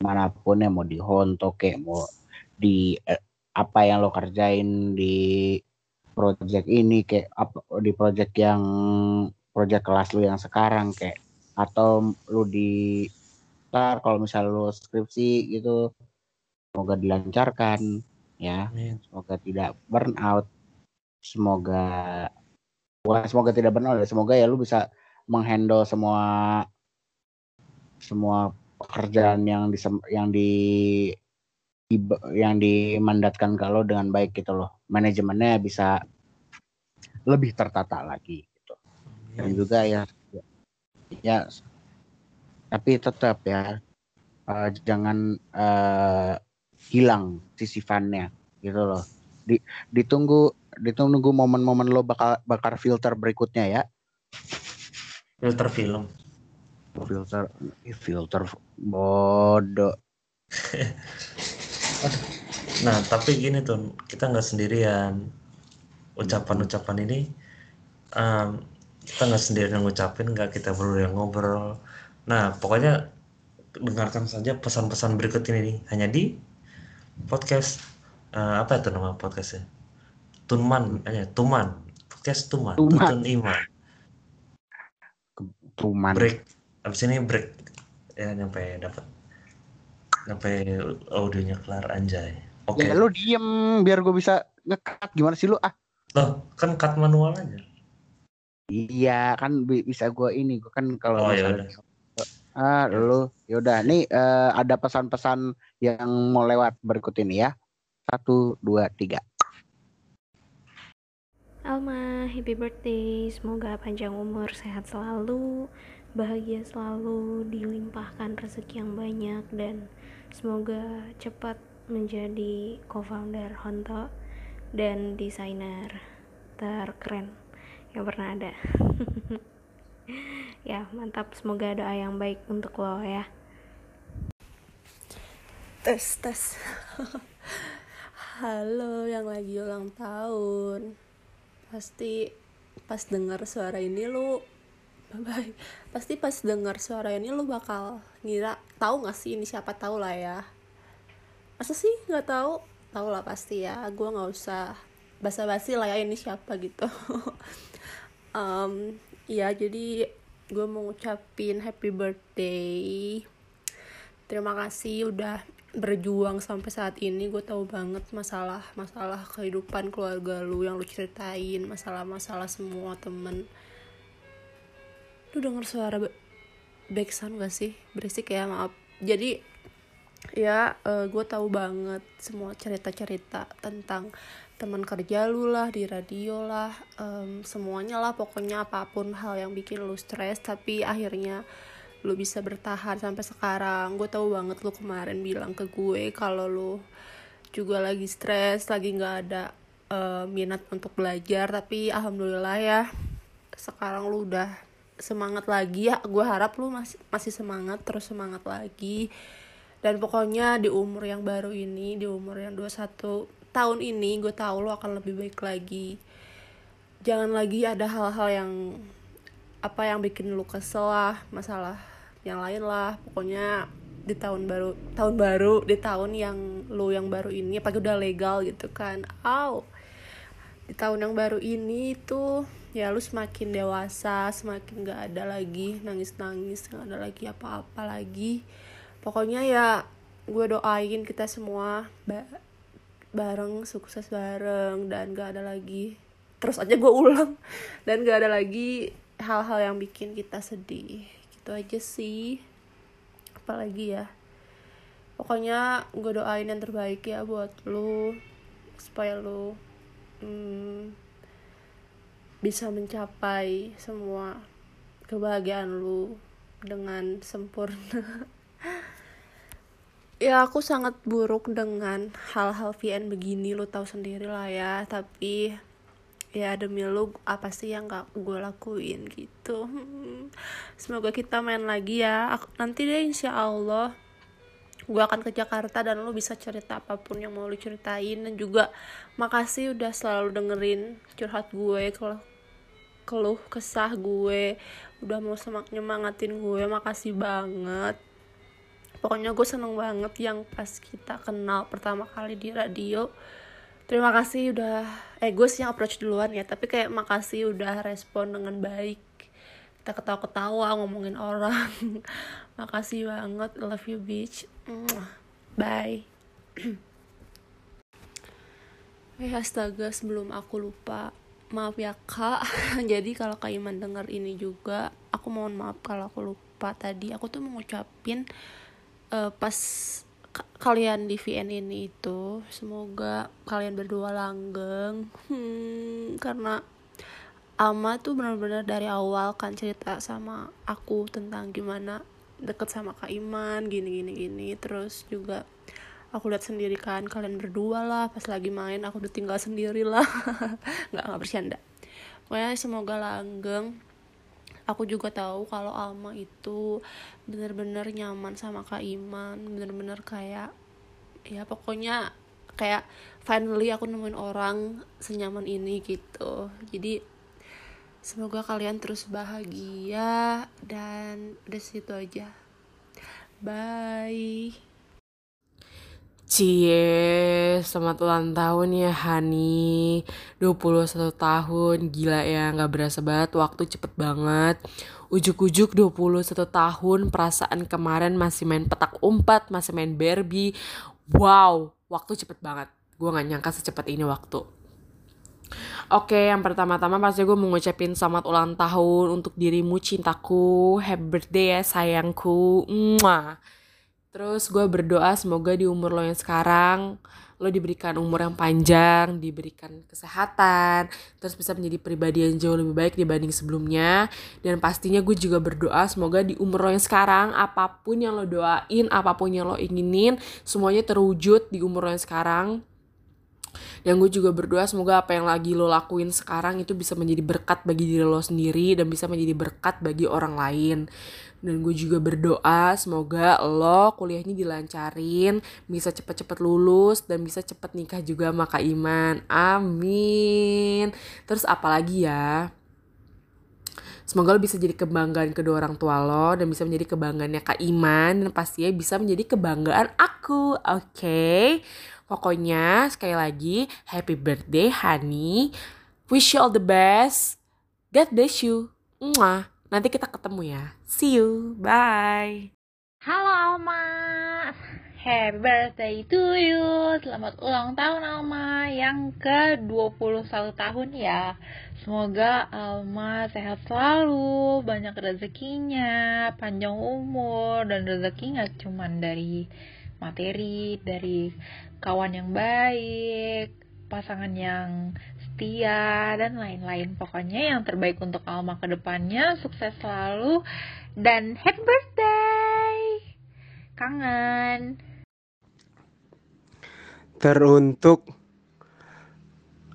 mana pun ya mau di Honto kayak mau di eh, apa yang lo kerjain di project ini kayak apa di project yang project kelas lu yang sekarang kayak atau lu di ntar kalau misal lu skripsi gitu semoga dilancarkan ya. Semoga tidak burn out semoga bukan semoga tidak burn out ya semoga ya lu bisa menghandle semua semua pekerjaan yang di yang di yang dimandatkan kalau dengan baik gitu loh. Manajemennya bisa lebih tertata lagi gitu. Dan juga ya ya tapi tetap ya uh, jangan uh, hilang sisifannya gitu loh. Di, ditunggu ditunggu momen-momen lo bakal bakar filter berikutnya ya. Filter film filter filter bodoh. Nah tapi gini tuh kita nggak sendirian. Ucapan-ucapan ini um, kita nggak sendirian ngucapin nggak kita berdua yang ngobrol. Nah pokoknya dengarkan saja pesan-pesan berikut ini nih. Hanya di podcast uh, apa itu nama podcastnya? Tunman aja Tuman podcast Tuman Tuman Tutun Iman. Tuman break abis ini break. Ya nyampe dapat nyampe audionya kelar anjay. Oke. Okay. ya lu diem biar gue bisa ngekat gimana sih lu? Ah. Loh kan cut manual aja? Iya kan bisa gue ini gue kan kalau oh, ya ah lu. Yaudah nih uh, ada pesan-pesan yang mau lewat berikut ini ya. Satu dua tiga. Alma, happy birthday. Semoga panjang umur, sehat selalu, bahagia selalu, dilimpahkan rezeki yang banyak dan semoga cepat menjadi co-founder Honto dan desainer terkeren yang pernah ada. ya, mantap. Semoga doa yang baik untuk lo ya. Tes, tes. Halo yang lagi ulang tahun. Pasti pas dengar suara ini lu bye pasti pas dengar suara ini lu bakal ngira tahu gak sih ini siapa? Tahu lah ya. Masa sih? Nggak tahu. Tahu lah pasti ya. Gue nggak usah basa-basi lah ya ini siapa gitu. Um, ya jadi gue mau ngucapin happy birthday. Terima kasih udah berjuang sampai saat ini. Gue tahu banget masalah masalah kehidupan keluarga lu yang lu ceritain masalah masalah semua temen lu denger suara backsound gak sih? Berisik ya maaf. Jadi ya uh, eh, gue tahu banget semua cerita-cerita tentang teman kerja lu lah di radio lah um, semuanya lah. Pokoknya apa pun hal yang bikin lu stres tapi akhirnya lu bisa bertahan sampai sekarang. Gue tahu banget lu kemarin bilang ke gue kalau lu juga lagi stres lagi nggak ada uh, minat untuk belajar. Tapi alhamdulillah ya sekarang lu udah semangat lagi ya. Gue harap lu masih masih semangat terus semangat lagi. Dan pokoknya di umur yang baru ini di umur yang 21 tahun ini gue tahu lo akan lebih baik lagi. Jangan lagi ada hal-hal yang apa yang bikin lu kesel lah masalah yang lain lah. Pokoknya di tahun baru tahun baru di tahun yang lu yang baru ini apalagi udah legal gitu kan. Aw di tahun yang baru ini tuh ya lu semakin dewasa semakin gak ada lagi nangis nangis gak ada lagi apa-apa lagi. Pokoknya ya gue doain kita semua ba bareng sukses bareng dan gak ada lagi terus aja gue ulang dan gak ada lagi hal-hal yang bikin kita sedih. Gitu aja sih. Apalagi ya pokoknya gue doain yang terbaik ya buat lu supaya lu hmm, bisa mencapai semua kebahagiaan lu dengan sempurna. Ya aku sangat buruk dengan hal-hal VN begini lo tahu sendiri lah ya. Tapi ya demi lu apa sih yang gak gue lakuin gitu? Semoga kita main lagi ya. Nanti deh insya Allah gue akan ke Jakarta dan lo bisa cerita apa pun yang mau lo ceritain. Dan juga makasih udah selalu dengerin curhat gue kalau keluh kesah gue udah mau semak nyemangatin gue makasih banget. Pokoknya gue seneng banget yang pas kita kenal pertama kali di radio. Terima kasih udah eh gue sih yang approach duluan ya tapi kayak makasih udah respon dengan baik. Kita ketawa-ketawa ngomongin orang. Makasih banget love you bitch. Bye. Eh astaga sebelum aku lupa maaf ya kak. Jadi kalau kak Iman denger ini juga aku mohon maaf kalau aku lupa tadi. Aku tuh mengucapin uh, pas kalian di VN ini itu semoga kalian berdua langgeng. Hmm, karena Alma tuh benar-benar dari awal kan cerita sama aku tentang gimana deket sama Kak Iman gini gini gini terus juga aku lihat sendiri kan kalian berdua lah pas lagi main aku udah tinggal sendiri lah. Nggak nggak bercanda. Pokoknya semoga langgeng. Aku juga tahu kalau Alma itu bener-bener nyaman sama Kak Iman bener-bener kayak ya pokoknya kayak finally aku nemuin orang senyaman ini gitu. Jadi semoga kalian terus bahagia dan udah situ aja. Bye Cie, selamat ulang tahun ya Hani. 21 tahun, gila ya gak berasa banget, waktu cepet banget. Ujuk-ujuk 21 tahun, perasaan kemarin masih main petak umpat, masih main Barbie. Wow, waktu cepet banget. Gue gak nyangka secepat ini waktu. Oke, yang pertama-tama pasti gue mau ngucapin selamat ulang tahun untuk dirimu cintaku. Happy birthday ya sayangku. Mwah. Terus gue berdoa semoga di umur lo yang sekarang lo diberikan umur yang panjang, diberikan kesehatan, terus bisa menjadi pribadi yang jauh lebih baik dibanding sebelumnya. Dan pastinya gue juga berdoa semoga di umur lo yang sekarang apa pun yang lo doain, apa pun yang lo inginin, semuanya terwujud di umur lo yang sekarang. Dan gue juga berdoa semoga apa yang lagi lo lakuin sekarang itu bisa menjadi berkat bagi diri lo sendiri dan bisa menjadi berkat bagi orang lain. Dan gue juga berdoa semoga lo kuliahnya dilancarin, bisa cepet-cepet lulus dan bisa cepet nikah juga sama Kak Iman. Amin. Terus apalagi ya? Semoga lo bisa jadi kebanggaan kedua orang tua lo dan bisa menjadi kebanggaannya Kak Iman dan pastinya bisa menjadi kebanggaan aku. Oke. Okay? Pokoknya sekali lagi happy birthday honey. Wish you all the best. God bless you. Mwah. Nanti kita ketemu ya. See you. Bye. Halo Alma. Happy birthday to you. Selamat ulang tahun Alma yang ke-21 tahun ya. Semoga Alma sehat selalu, banyak rezekinya, panjang umur dan rezeki nggak cuman dari materi, dari kawan yang baik, pasangan yang setia, dan lain-lain. Pokoknya yang terbaik untuk Alma ke depannya, sukses selalu, dan happy birthday! Kangen! Teruntuk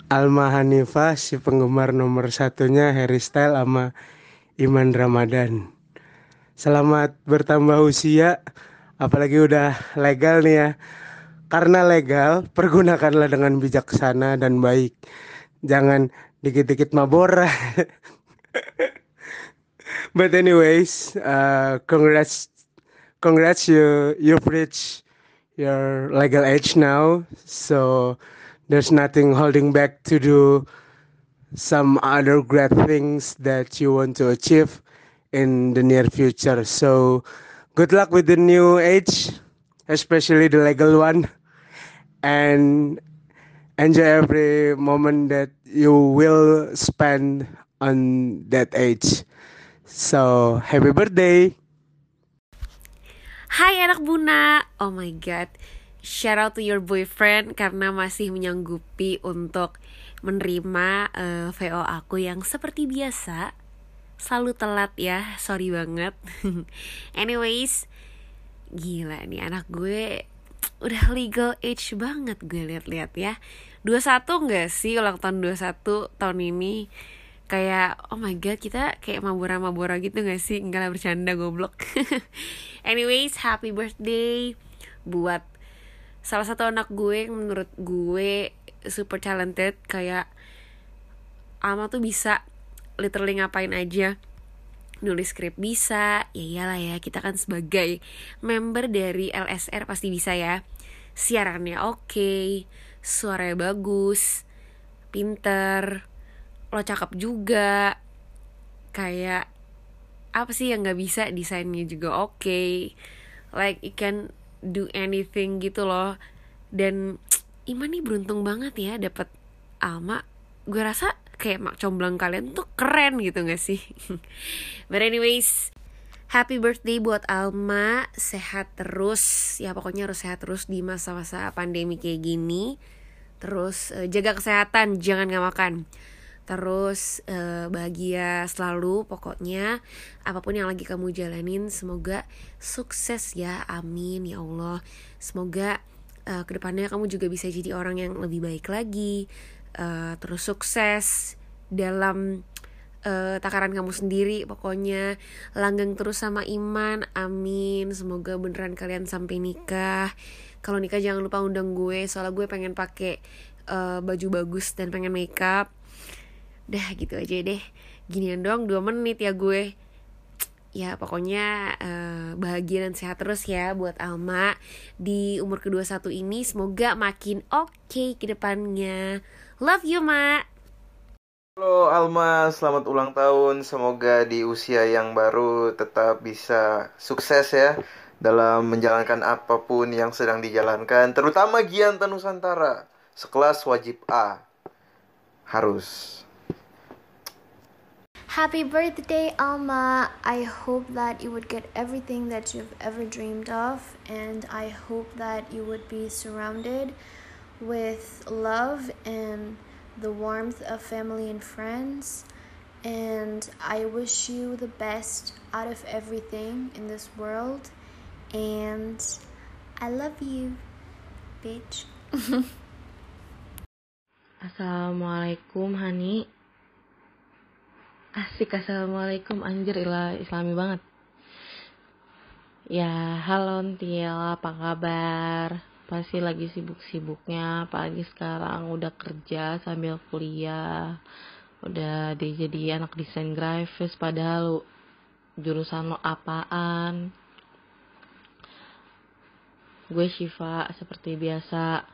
Alma Hanifah, si penggemar nomor satunya Harry Style sama Iman Ramadan. Selamat bertambah usia, apalagi udah legal nih ya. Karena legal, pergunakanlah dengan bijaksana dan baik. Jangan dikit-dikit mabora. But anyways, uh, congrats, congrats you you've reached your legal age now. So there's nothing holding back to do some other great things that you want to achieve in the near future. So good luck with the new age, especially the legal one, and enjoy every moment that you will spend on that age. So happy birthday! Hai anak Buna, oh my god, shout out to your boyfriend karena masih menyanggupi untuk menerima uh, eh, VO aku yang seperti biasa selalu telat ya, sorry banget. Anyways, gila nih anak gue udah legal age banget gue liat-liat ya. 21 gak sih ulang tahun 21 tahun ini? Kayak oh my god kita kayak mabura-mabura gitu gak sih? Enggak lah bercanda goblok. Anyways, happy birthday buat salah satu anak gue yang menurut gue super talented kayak Alma tuh bisa literally ngapain aja nulis skrip bisa ya iyalah ya kita kan sebagai member dari LSR pasti bisa ya. Siarannya oke okay, suaranya bagus pinter lo cakep juga. Kayak apa sih yang nggak bisa? Desainnya juga oke. Okay. like you can do anything gitu loh. Dan Iman nih beruntung banget ya dapet Alma. Gue rasa kayak mak comblang kalian tuh keren gitu gak sih? But anyways happy birthday buat Alma. Sehat terus. Ya pokoknya harus sehat terus di masa-masa pandemi kayak gini. Terus uh, jaga kesehatan jangan gak makan. Terus uh, bahagia selalu pokoknya. Apa pun yang lagi kamu jalanin semoga sukses ya. Amin ya Allah. Semoga uh, ke depannya kamu juga bisa jadi orang yang lebih baik lagi uh, terus sukses dalam uh, takaran kamu sendiri pokoknya. Langgeng terus sama iman amin. Semoga beneran kalian sampai nikah. Kalau nikah jangan lupa undang gue soalnya gue pengen pakai uh, baju bagus dan pengen makeup. Dah gitu aja deh. Ginian doang dua menit ya gue. Ya pokoknya uh, bahagia dan sehat terus ya buat Alma. Di umur kedua satu ini semoga makin oke okay ke depannya love you ma Halo Alma, selamat ulang tahun. Semoga di usia yang baru tetap bisa sukses ya dalam menjalankan apa pun yang sedang dijalankan, terutama Gianta Nusantara. Sekelas wajib A. Harus. Happy birthday, Alma. I hope that you would get everything that you've ever dreamed of, and I hope that you would be surrounded with love and the warmth of family and friends. And I wish you the best out of everything in this world. And I love you, bitch. Assalamualaikum, Hani. Asik assalamualaikum anjir ilah islami banget Ya halo Ntil apa kabar Pasti lagi sibuk-sibuknya? Apalagi sekarang udah kerja sambil kuliah. Udah jadi anak desain grafis Padahal jurusan lo apaan? Gue Shiva seperti biasa.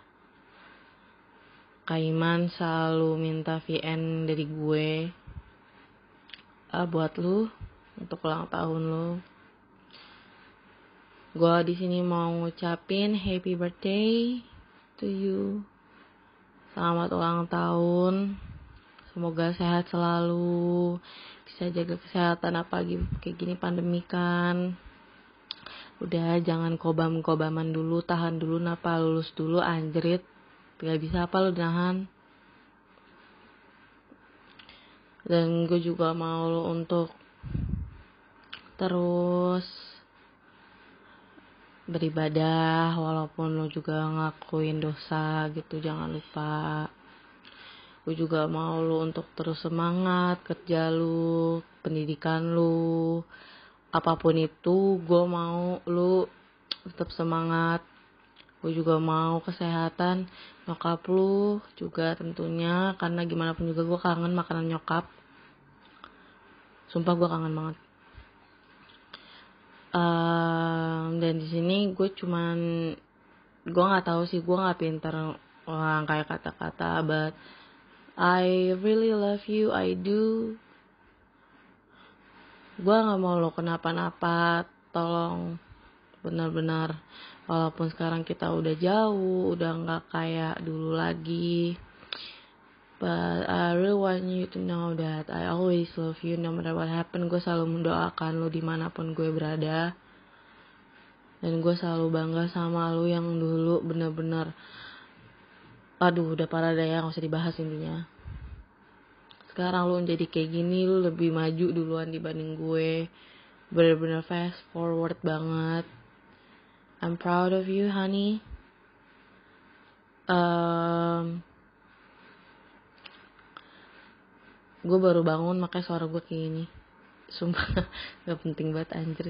Kaiman selalu minta VN dari gue. Uh, buat lu untuk ulang tahun lu. Gua di sini mau ngucapin happy birthday to you. Selamat ulang tahun. Semoga sehat selalu. Bisa jaga kesehatan apalagi kayak gini pandemi kan. Udah jangan kobam-kobaman dulu, tahan dulu napa lulus dulu anjrit. Gak bisa apa lu nahan dan gue juga mau lo untuk terus beribadah walaupun lo juga ngakuin dosa gitu jangan lupa. Gue juga mau lo untuk terus semangat kerja lo pendidikan lo apa pun itu gue mau lo tetap semangat. Gue juga mau kesehatan nyokap lu juga tentunya karena gimana pun juga gue kangen makanan nyokap. Sumpah gue kangen banget um, dan di sini gue cuman gue nggak tahu sih gue nggak pinter orang kayak kata-kata but I really love you I do. Gue nggak mau lo kenapa-napa tolong benar-benar walaupun sekarang kita udah jauh udah nggak kayak dulu lagi but I really want you to know that I always love you no matter what happen gue selalu mendoakan lo di mana pun gue berada. Dan gue selalu bangga sama lo yang dulu bener-bener aduh udah parah deh ya nggak usah dibahas intinya. Sekarang lu jadi kayak gini lu lebih maju duluan dibanding gue. Bener-bener fast forward banget. I'm proud of you honey. Um, gue baru bangun makanya suara gue kayak gini. Sumpah gak penting banget anjir.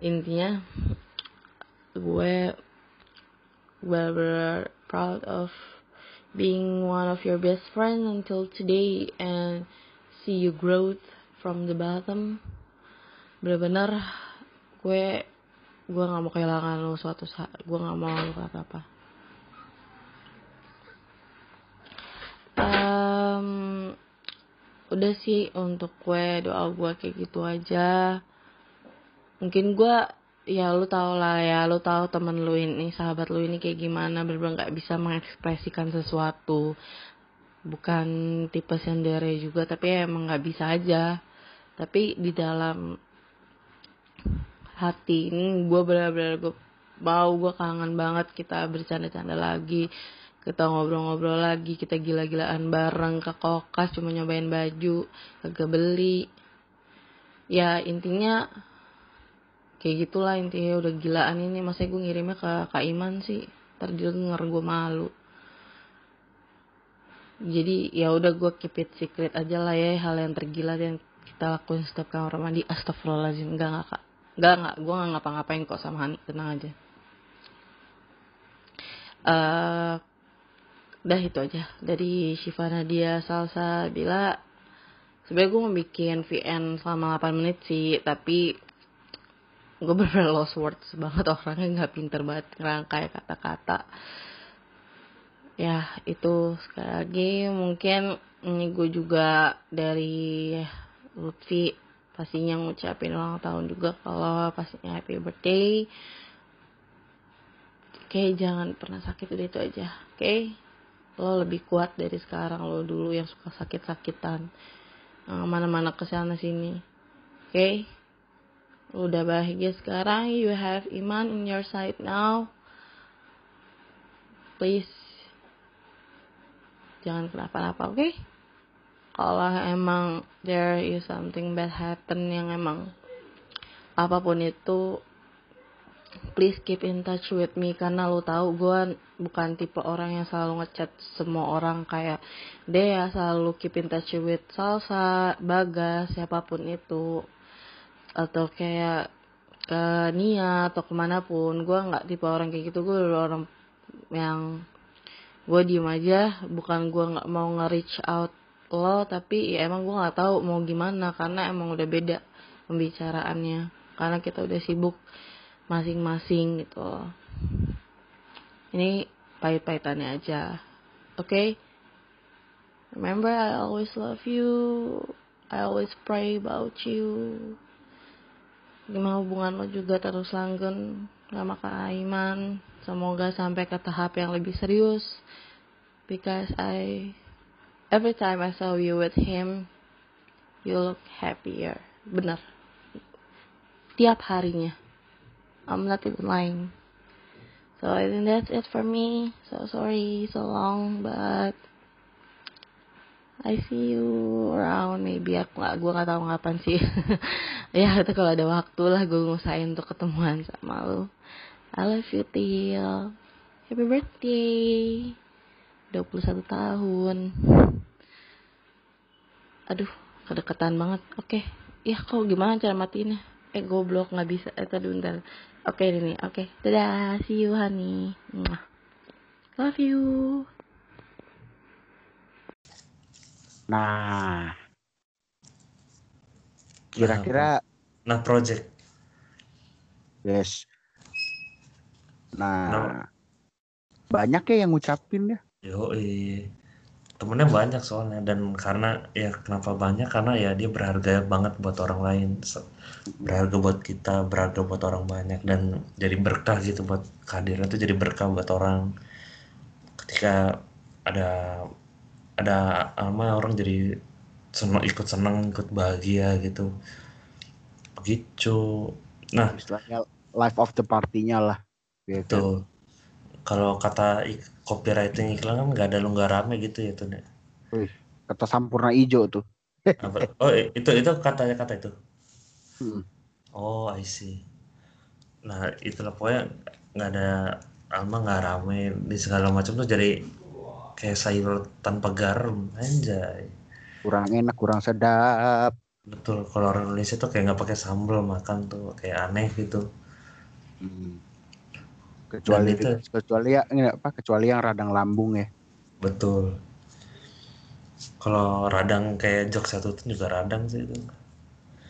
Intinya gue bener proud of being one of your best friend until today and see you growth from the bottom. Bener-bener gue gue nggak mau kehilangan lo suatu saat gue nggak mau lo apa apa um, udah sih untuk gue doa gue kayak gitu aja. Mungkin gue ya lu tau lah ya lu tau temen lu ini sahabat lu ini kayak gimana bener-bener nggak bisa mengekspresikan sesuatu. Bukan tipe sendiri juga tapi ya emang nggak bisa aja. Tapi di dalam hati ini gue bener-bener gue mau gue kangen banget kita bercanda-canda lagi kita ngobrol-ngobrol lagi kita gila-gilaan bareng ke kokas cuma nyobain baju kagak beli. Ya intinya kayak gitulah intinya udah gilaan ini. Masa gue ngirimnya ke Kak Iman sih. Ntar dia denger gue malu. Jadi ya udah gue keep it secret aja lah ya hal yang tergila yang kita lakuin setiap kamar mandi. Astagfirullahaladzim. Enggak enggak kak. Enggak enggak gue nggak ngapa-ngapain kok sama Hani. Tenang aja. Uh, udah itu aja. Dari Syifa Nadia Salsa bila. Sebenarnya gue mau bikin VN selama 8 menit sih tapi gue bener lost words banget orangnya nggak pinter banget ngerangkai kata-kata. Ya itu. Sekali lagi mungkin ini gue juga dari Lutfi pastinya ngucapin ulang tahun juga kalau pastinya happy birthday. Oke okay, jangan pernah sakit udah itu aja. Oke? okay? Lo lebih kuat dari sekarang lo dulu yang suka sakit-sakitan. Mana-mana ke sana sini. Oke? Okay? udah bahagia sekarang. You have iman in your side now. Please. Jangan kenapa-napa oke? Okay? kalau emang there is something bad happen yang emang apa pun itu please keep in touch with me karena lo tahu gue bukan tipe orang yang selalu ngechat semua orang. Kayak dia selalu keep in touch with salsa bagas siapa pun itu. Atau kayak ke Nia atau ke mana pun. Gue nggak tipe orang kayak gitu. Gue orang yang gue diem aja. Bukan gue nggak mau nge-reach out lo tapi ya emang gue nggak tahu mau gimana. Karena emang udah beda pembicaraannya. Karena kita udah sibuk masing-masing gitu. Ini pahit-pahitannya aja. Oke? Okay? remember I always love you. I always pray about you. Gimana hubungan lo juga terus langgeng sama Kak Aiman. Semoga sampai ke tahap yang lebih serius. Because I every time I saw you with him you look happier. Bener. Tiap harinya I'm not even lying. So I think that's it for me. So sorry so long but I see you around. Maybe aku nggak gue nggak tahu ngapain sih. Ya itu kalau ada waktu lah gue ngusahain untuk ketemuan sama lo I love you Til. Happy birthday. 21 tahun. Aduh kedekatan banget. Oke. Okay. ya kok gimana cara matiinnya eh goblok nggak bisa. Eh tadi bentar Oke ini, oke. Dadah, see you honey. Mwah. Love you. Nah, kira-kira Nah, project. yes. Nah, No. banyak ya yang ngucapin ya. Yo, temennya banyak soalnya dan karena ya kenapa banyak? Karena ya dia berharga banget buat orang lain berharga buat kita berharga buat orang banyak dan jadi berkah gitu buat kehadiran itu jadi berkah buat orang. Ketika ada ada Alma orang jadi senang ikut senang ikut bahagia gitu. Begitu nah. Istilahnya life of the party-nya lah. Gitu. Kalau kata copywriting iklan kan nggak ada lu nggak rame gitu ya tuh. Nek. Wih, kata sampurna ijo tuh. Oh itu itu katanya kata itu. Hmm. Oh I see. Nah itulah pokoknya nggak ada Alma nggak rame di segala macam tuh jadi kayak sayur tanpa garam anjay. Kurang enak, kurang sedap. Betul kalau orang Indonesia tuh kayak nggak pakai sambal makan tuh kayak aneh gitu. Hmm. Kecuali itu- kecuali ya ini apa? Kecuali yang radang lambung ya. Betul. Kalau radang kayak jok satu tuh juga radang sih itu.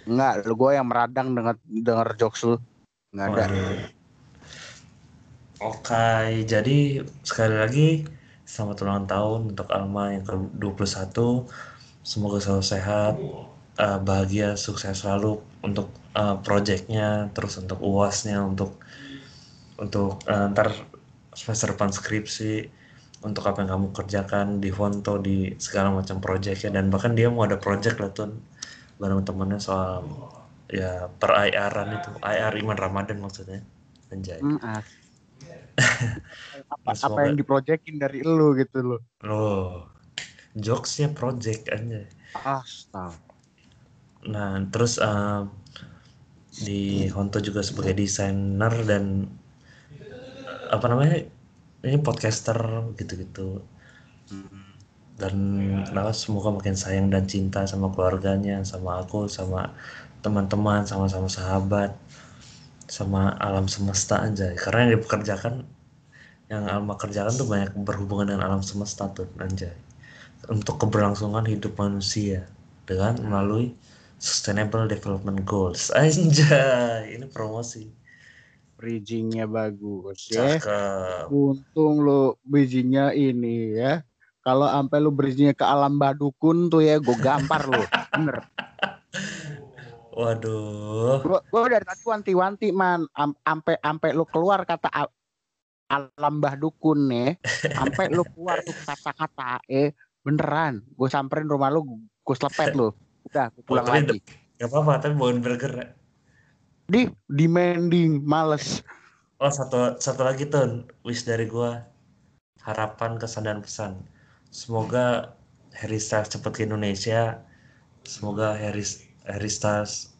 Enggak, lu gue yang meradang denger denger jokes lu. Enggak ada. Waduh. Oke, jadi sekali lagi selamat ulang tahun untuk Alma yang ke-21. Semoga selalu sehat, eh, bahagia, sukses selalu untuk eh, proyeknya, terus untuk UASnya, untuk untuk eh, ntar semester depan skripsi, untuk apa yang kamu kerjakan di Honto, di segala macam proyeknya, dan bahkan dia mau ada proyek lah tuh bareng temennya soal ya per IR-an itu, IR Iman Ramadan maksudnya. Anjay. Ah. apa, Nah, apa yang diprojekin dari lu gitu loh. Loh, jokesnya project aja. Astaga. Nah, terus eh, di Honto juga sebagai desainer dan apa namanya ini podcaster gitu-gitu. Dan nah, semoga makin sayang dan cinta sama keluarganya, sama aku, sama teman-teman, sama-sama sahabat, sama alam semesta aja. Karena yang dipekerjakan, yang Alma kerjakan tuh banyak berhubungan dengan alam semesta tuh anjay. Untuk keberlangsungan hidup manusia dengan melalui Sustainable Development Goals. Anjay, ini promosi. Bridgingnya bagus ya. Cakep. Untung lu bridgingnya ini ya. Kalau sampai lu bridgingnya ke alam badukun tuh ya, gue gampar lu. Bener. Waduh. Gua, gua dari tadi wanti-wanti man, ampe ampe lu keluar kata alam badukun nih, ampe lu keluar tuh kata-kata, eh beneran, gue samperin rumah lu, gue selepet lu. Udah, gua pulang lagi. Gak apa-apa, tapi bawain burger ya. Di demanding, males. Oh, satu satu lagi tuh wish dari gua. Harapan, kesan dan pesan. Semoga Harry Styles cepet ke Indonesia. Semoga Harry Harry Styles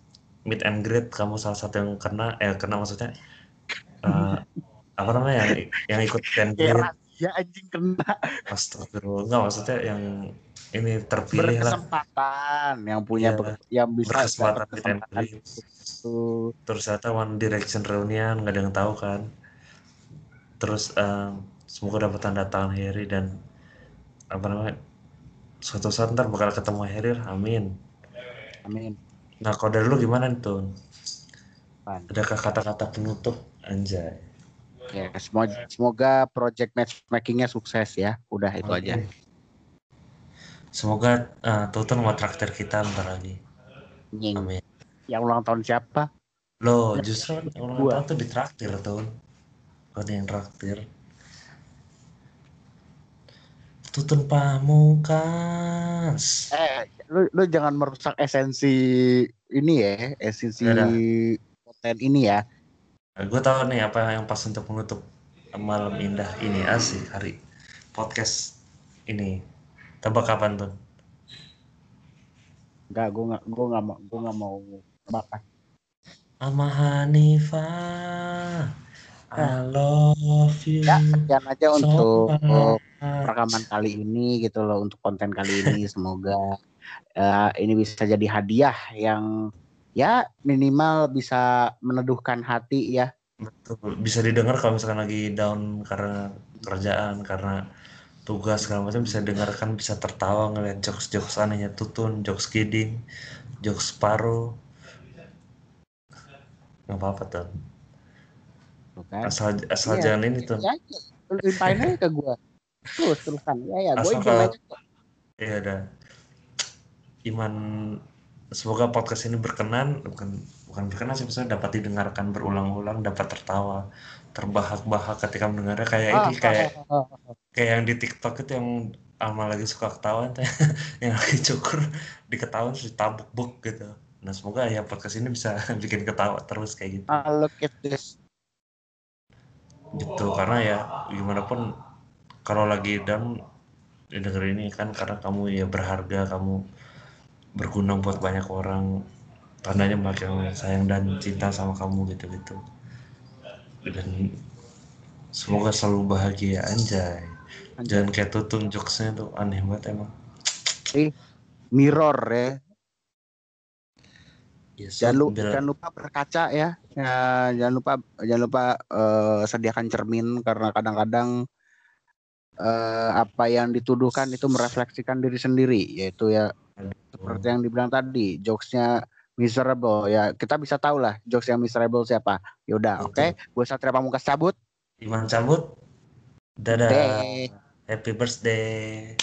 meet and greet kamu salah satu yang kena eh kena maksudnya eh, apa namanya yang yang ikut meet and greet. Kayak ya anjing kena Astagfirullah. Enggak maksudnya yang ini terpilih lah. yang punya ber- yang bisa berkesempatan dapat meet and kesempatan greet. itu. terus ternyata One Direction reunian nggak ada yang tahu kan terus eh, semoga dapat tanda tangan Harry dan apa namanya suatu saat ntar bakal ketemu Harry amin Amin. nah kalau dari lu gimana? Apaan? adakah kata-kata penutup anjay Ya, semoga, semoga project matchmakingnya sukses ya. Udah itu aja. Semoga eh, Tutun mau traktir kita bentar lagi Nying. amin Yang ulang tahun siapa? lo justru yang ulang Gua. tahun tuh ditraktir Tun bukan yang traktir Tutun Pamungkas Eh, lu lu jangan merusak esensi ini ya, esensi konten ini ya. gue tahu nih apa yang pas untuk menutup malam indah ini asik hari podcast ini tebak kapan tuh? Enggak, gua enggak gua enggak mau gua enggak mau makan. sama Hanifah I love you. Ya, sekian aja so untuk much. rekaman kali ini gitu loh untuk konten kali ini. Semoga eh, ini bisa jadi hadiah yang ya minimal bisa meneduhkan hati ya. Betul. Bisa didengar kalau misalkan lagi down karena kerjaan karena tugas segala macam bisa dengarkan bisa tertawa ngeliat jokes jokes anehnya tutun jokes kidding jokes paru nggak apa-apa tuh Tuh kan. asal asal Iya, jangan ini tuh Ya, aja. Lu limpahin aja ke gua. Terus terusan. Ya ya, gue asal enjoy kalau aja kok. ya udah iman semoga podcast ini berkenan bukan bukan berkenan sih maksudnya dapat didengarkan berulang-ulang dapat tertawa terbahak-bahak ketika mendengarnya. Kayak Ah, ini kayak ah, ah, ah. kayak yang di TikTok itu yang Alma lagi suka tuh. Yang lagi cukur diketawain terus ditabuk buk gitu. Nah semoga ya podcast ini bisa bikin ketawa terus kayak gitu. Ah, look at this. gitu karena ya gimana pun kalau lagi down ya denger ini kan karena kamu ya berharga kamu berguna buat banyak orang. Tandanya banyak yang sayang dan cinta sama kamu gitu gitu dan semoga selalu bahagia anjay jangan kayak tutun jokesnya tuh aneh banget emang Eh, mirror ya. so, Jangan, lu, jangan lupa berkaca ya. ya. Jangan lupa jangan lupa eh, sediakan cermin karena kadang-kadang eh, apa yang dituduhkan itu merefleksikan diri sendiri yaitu ya seperti yang dibilang tadi jokesnya miserable. Ya kita bisa tahu lah jokes yang miserable siapa. Yaudah oke. gue Satria Pamungkas cabut. Iman cabut. Dadah. Deh. happy birthday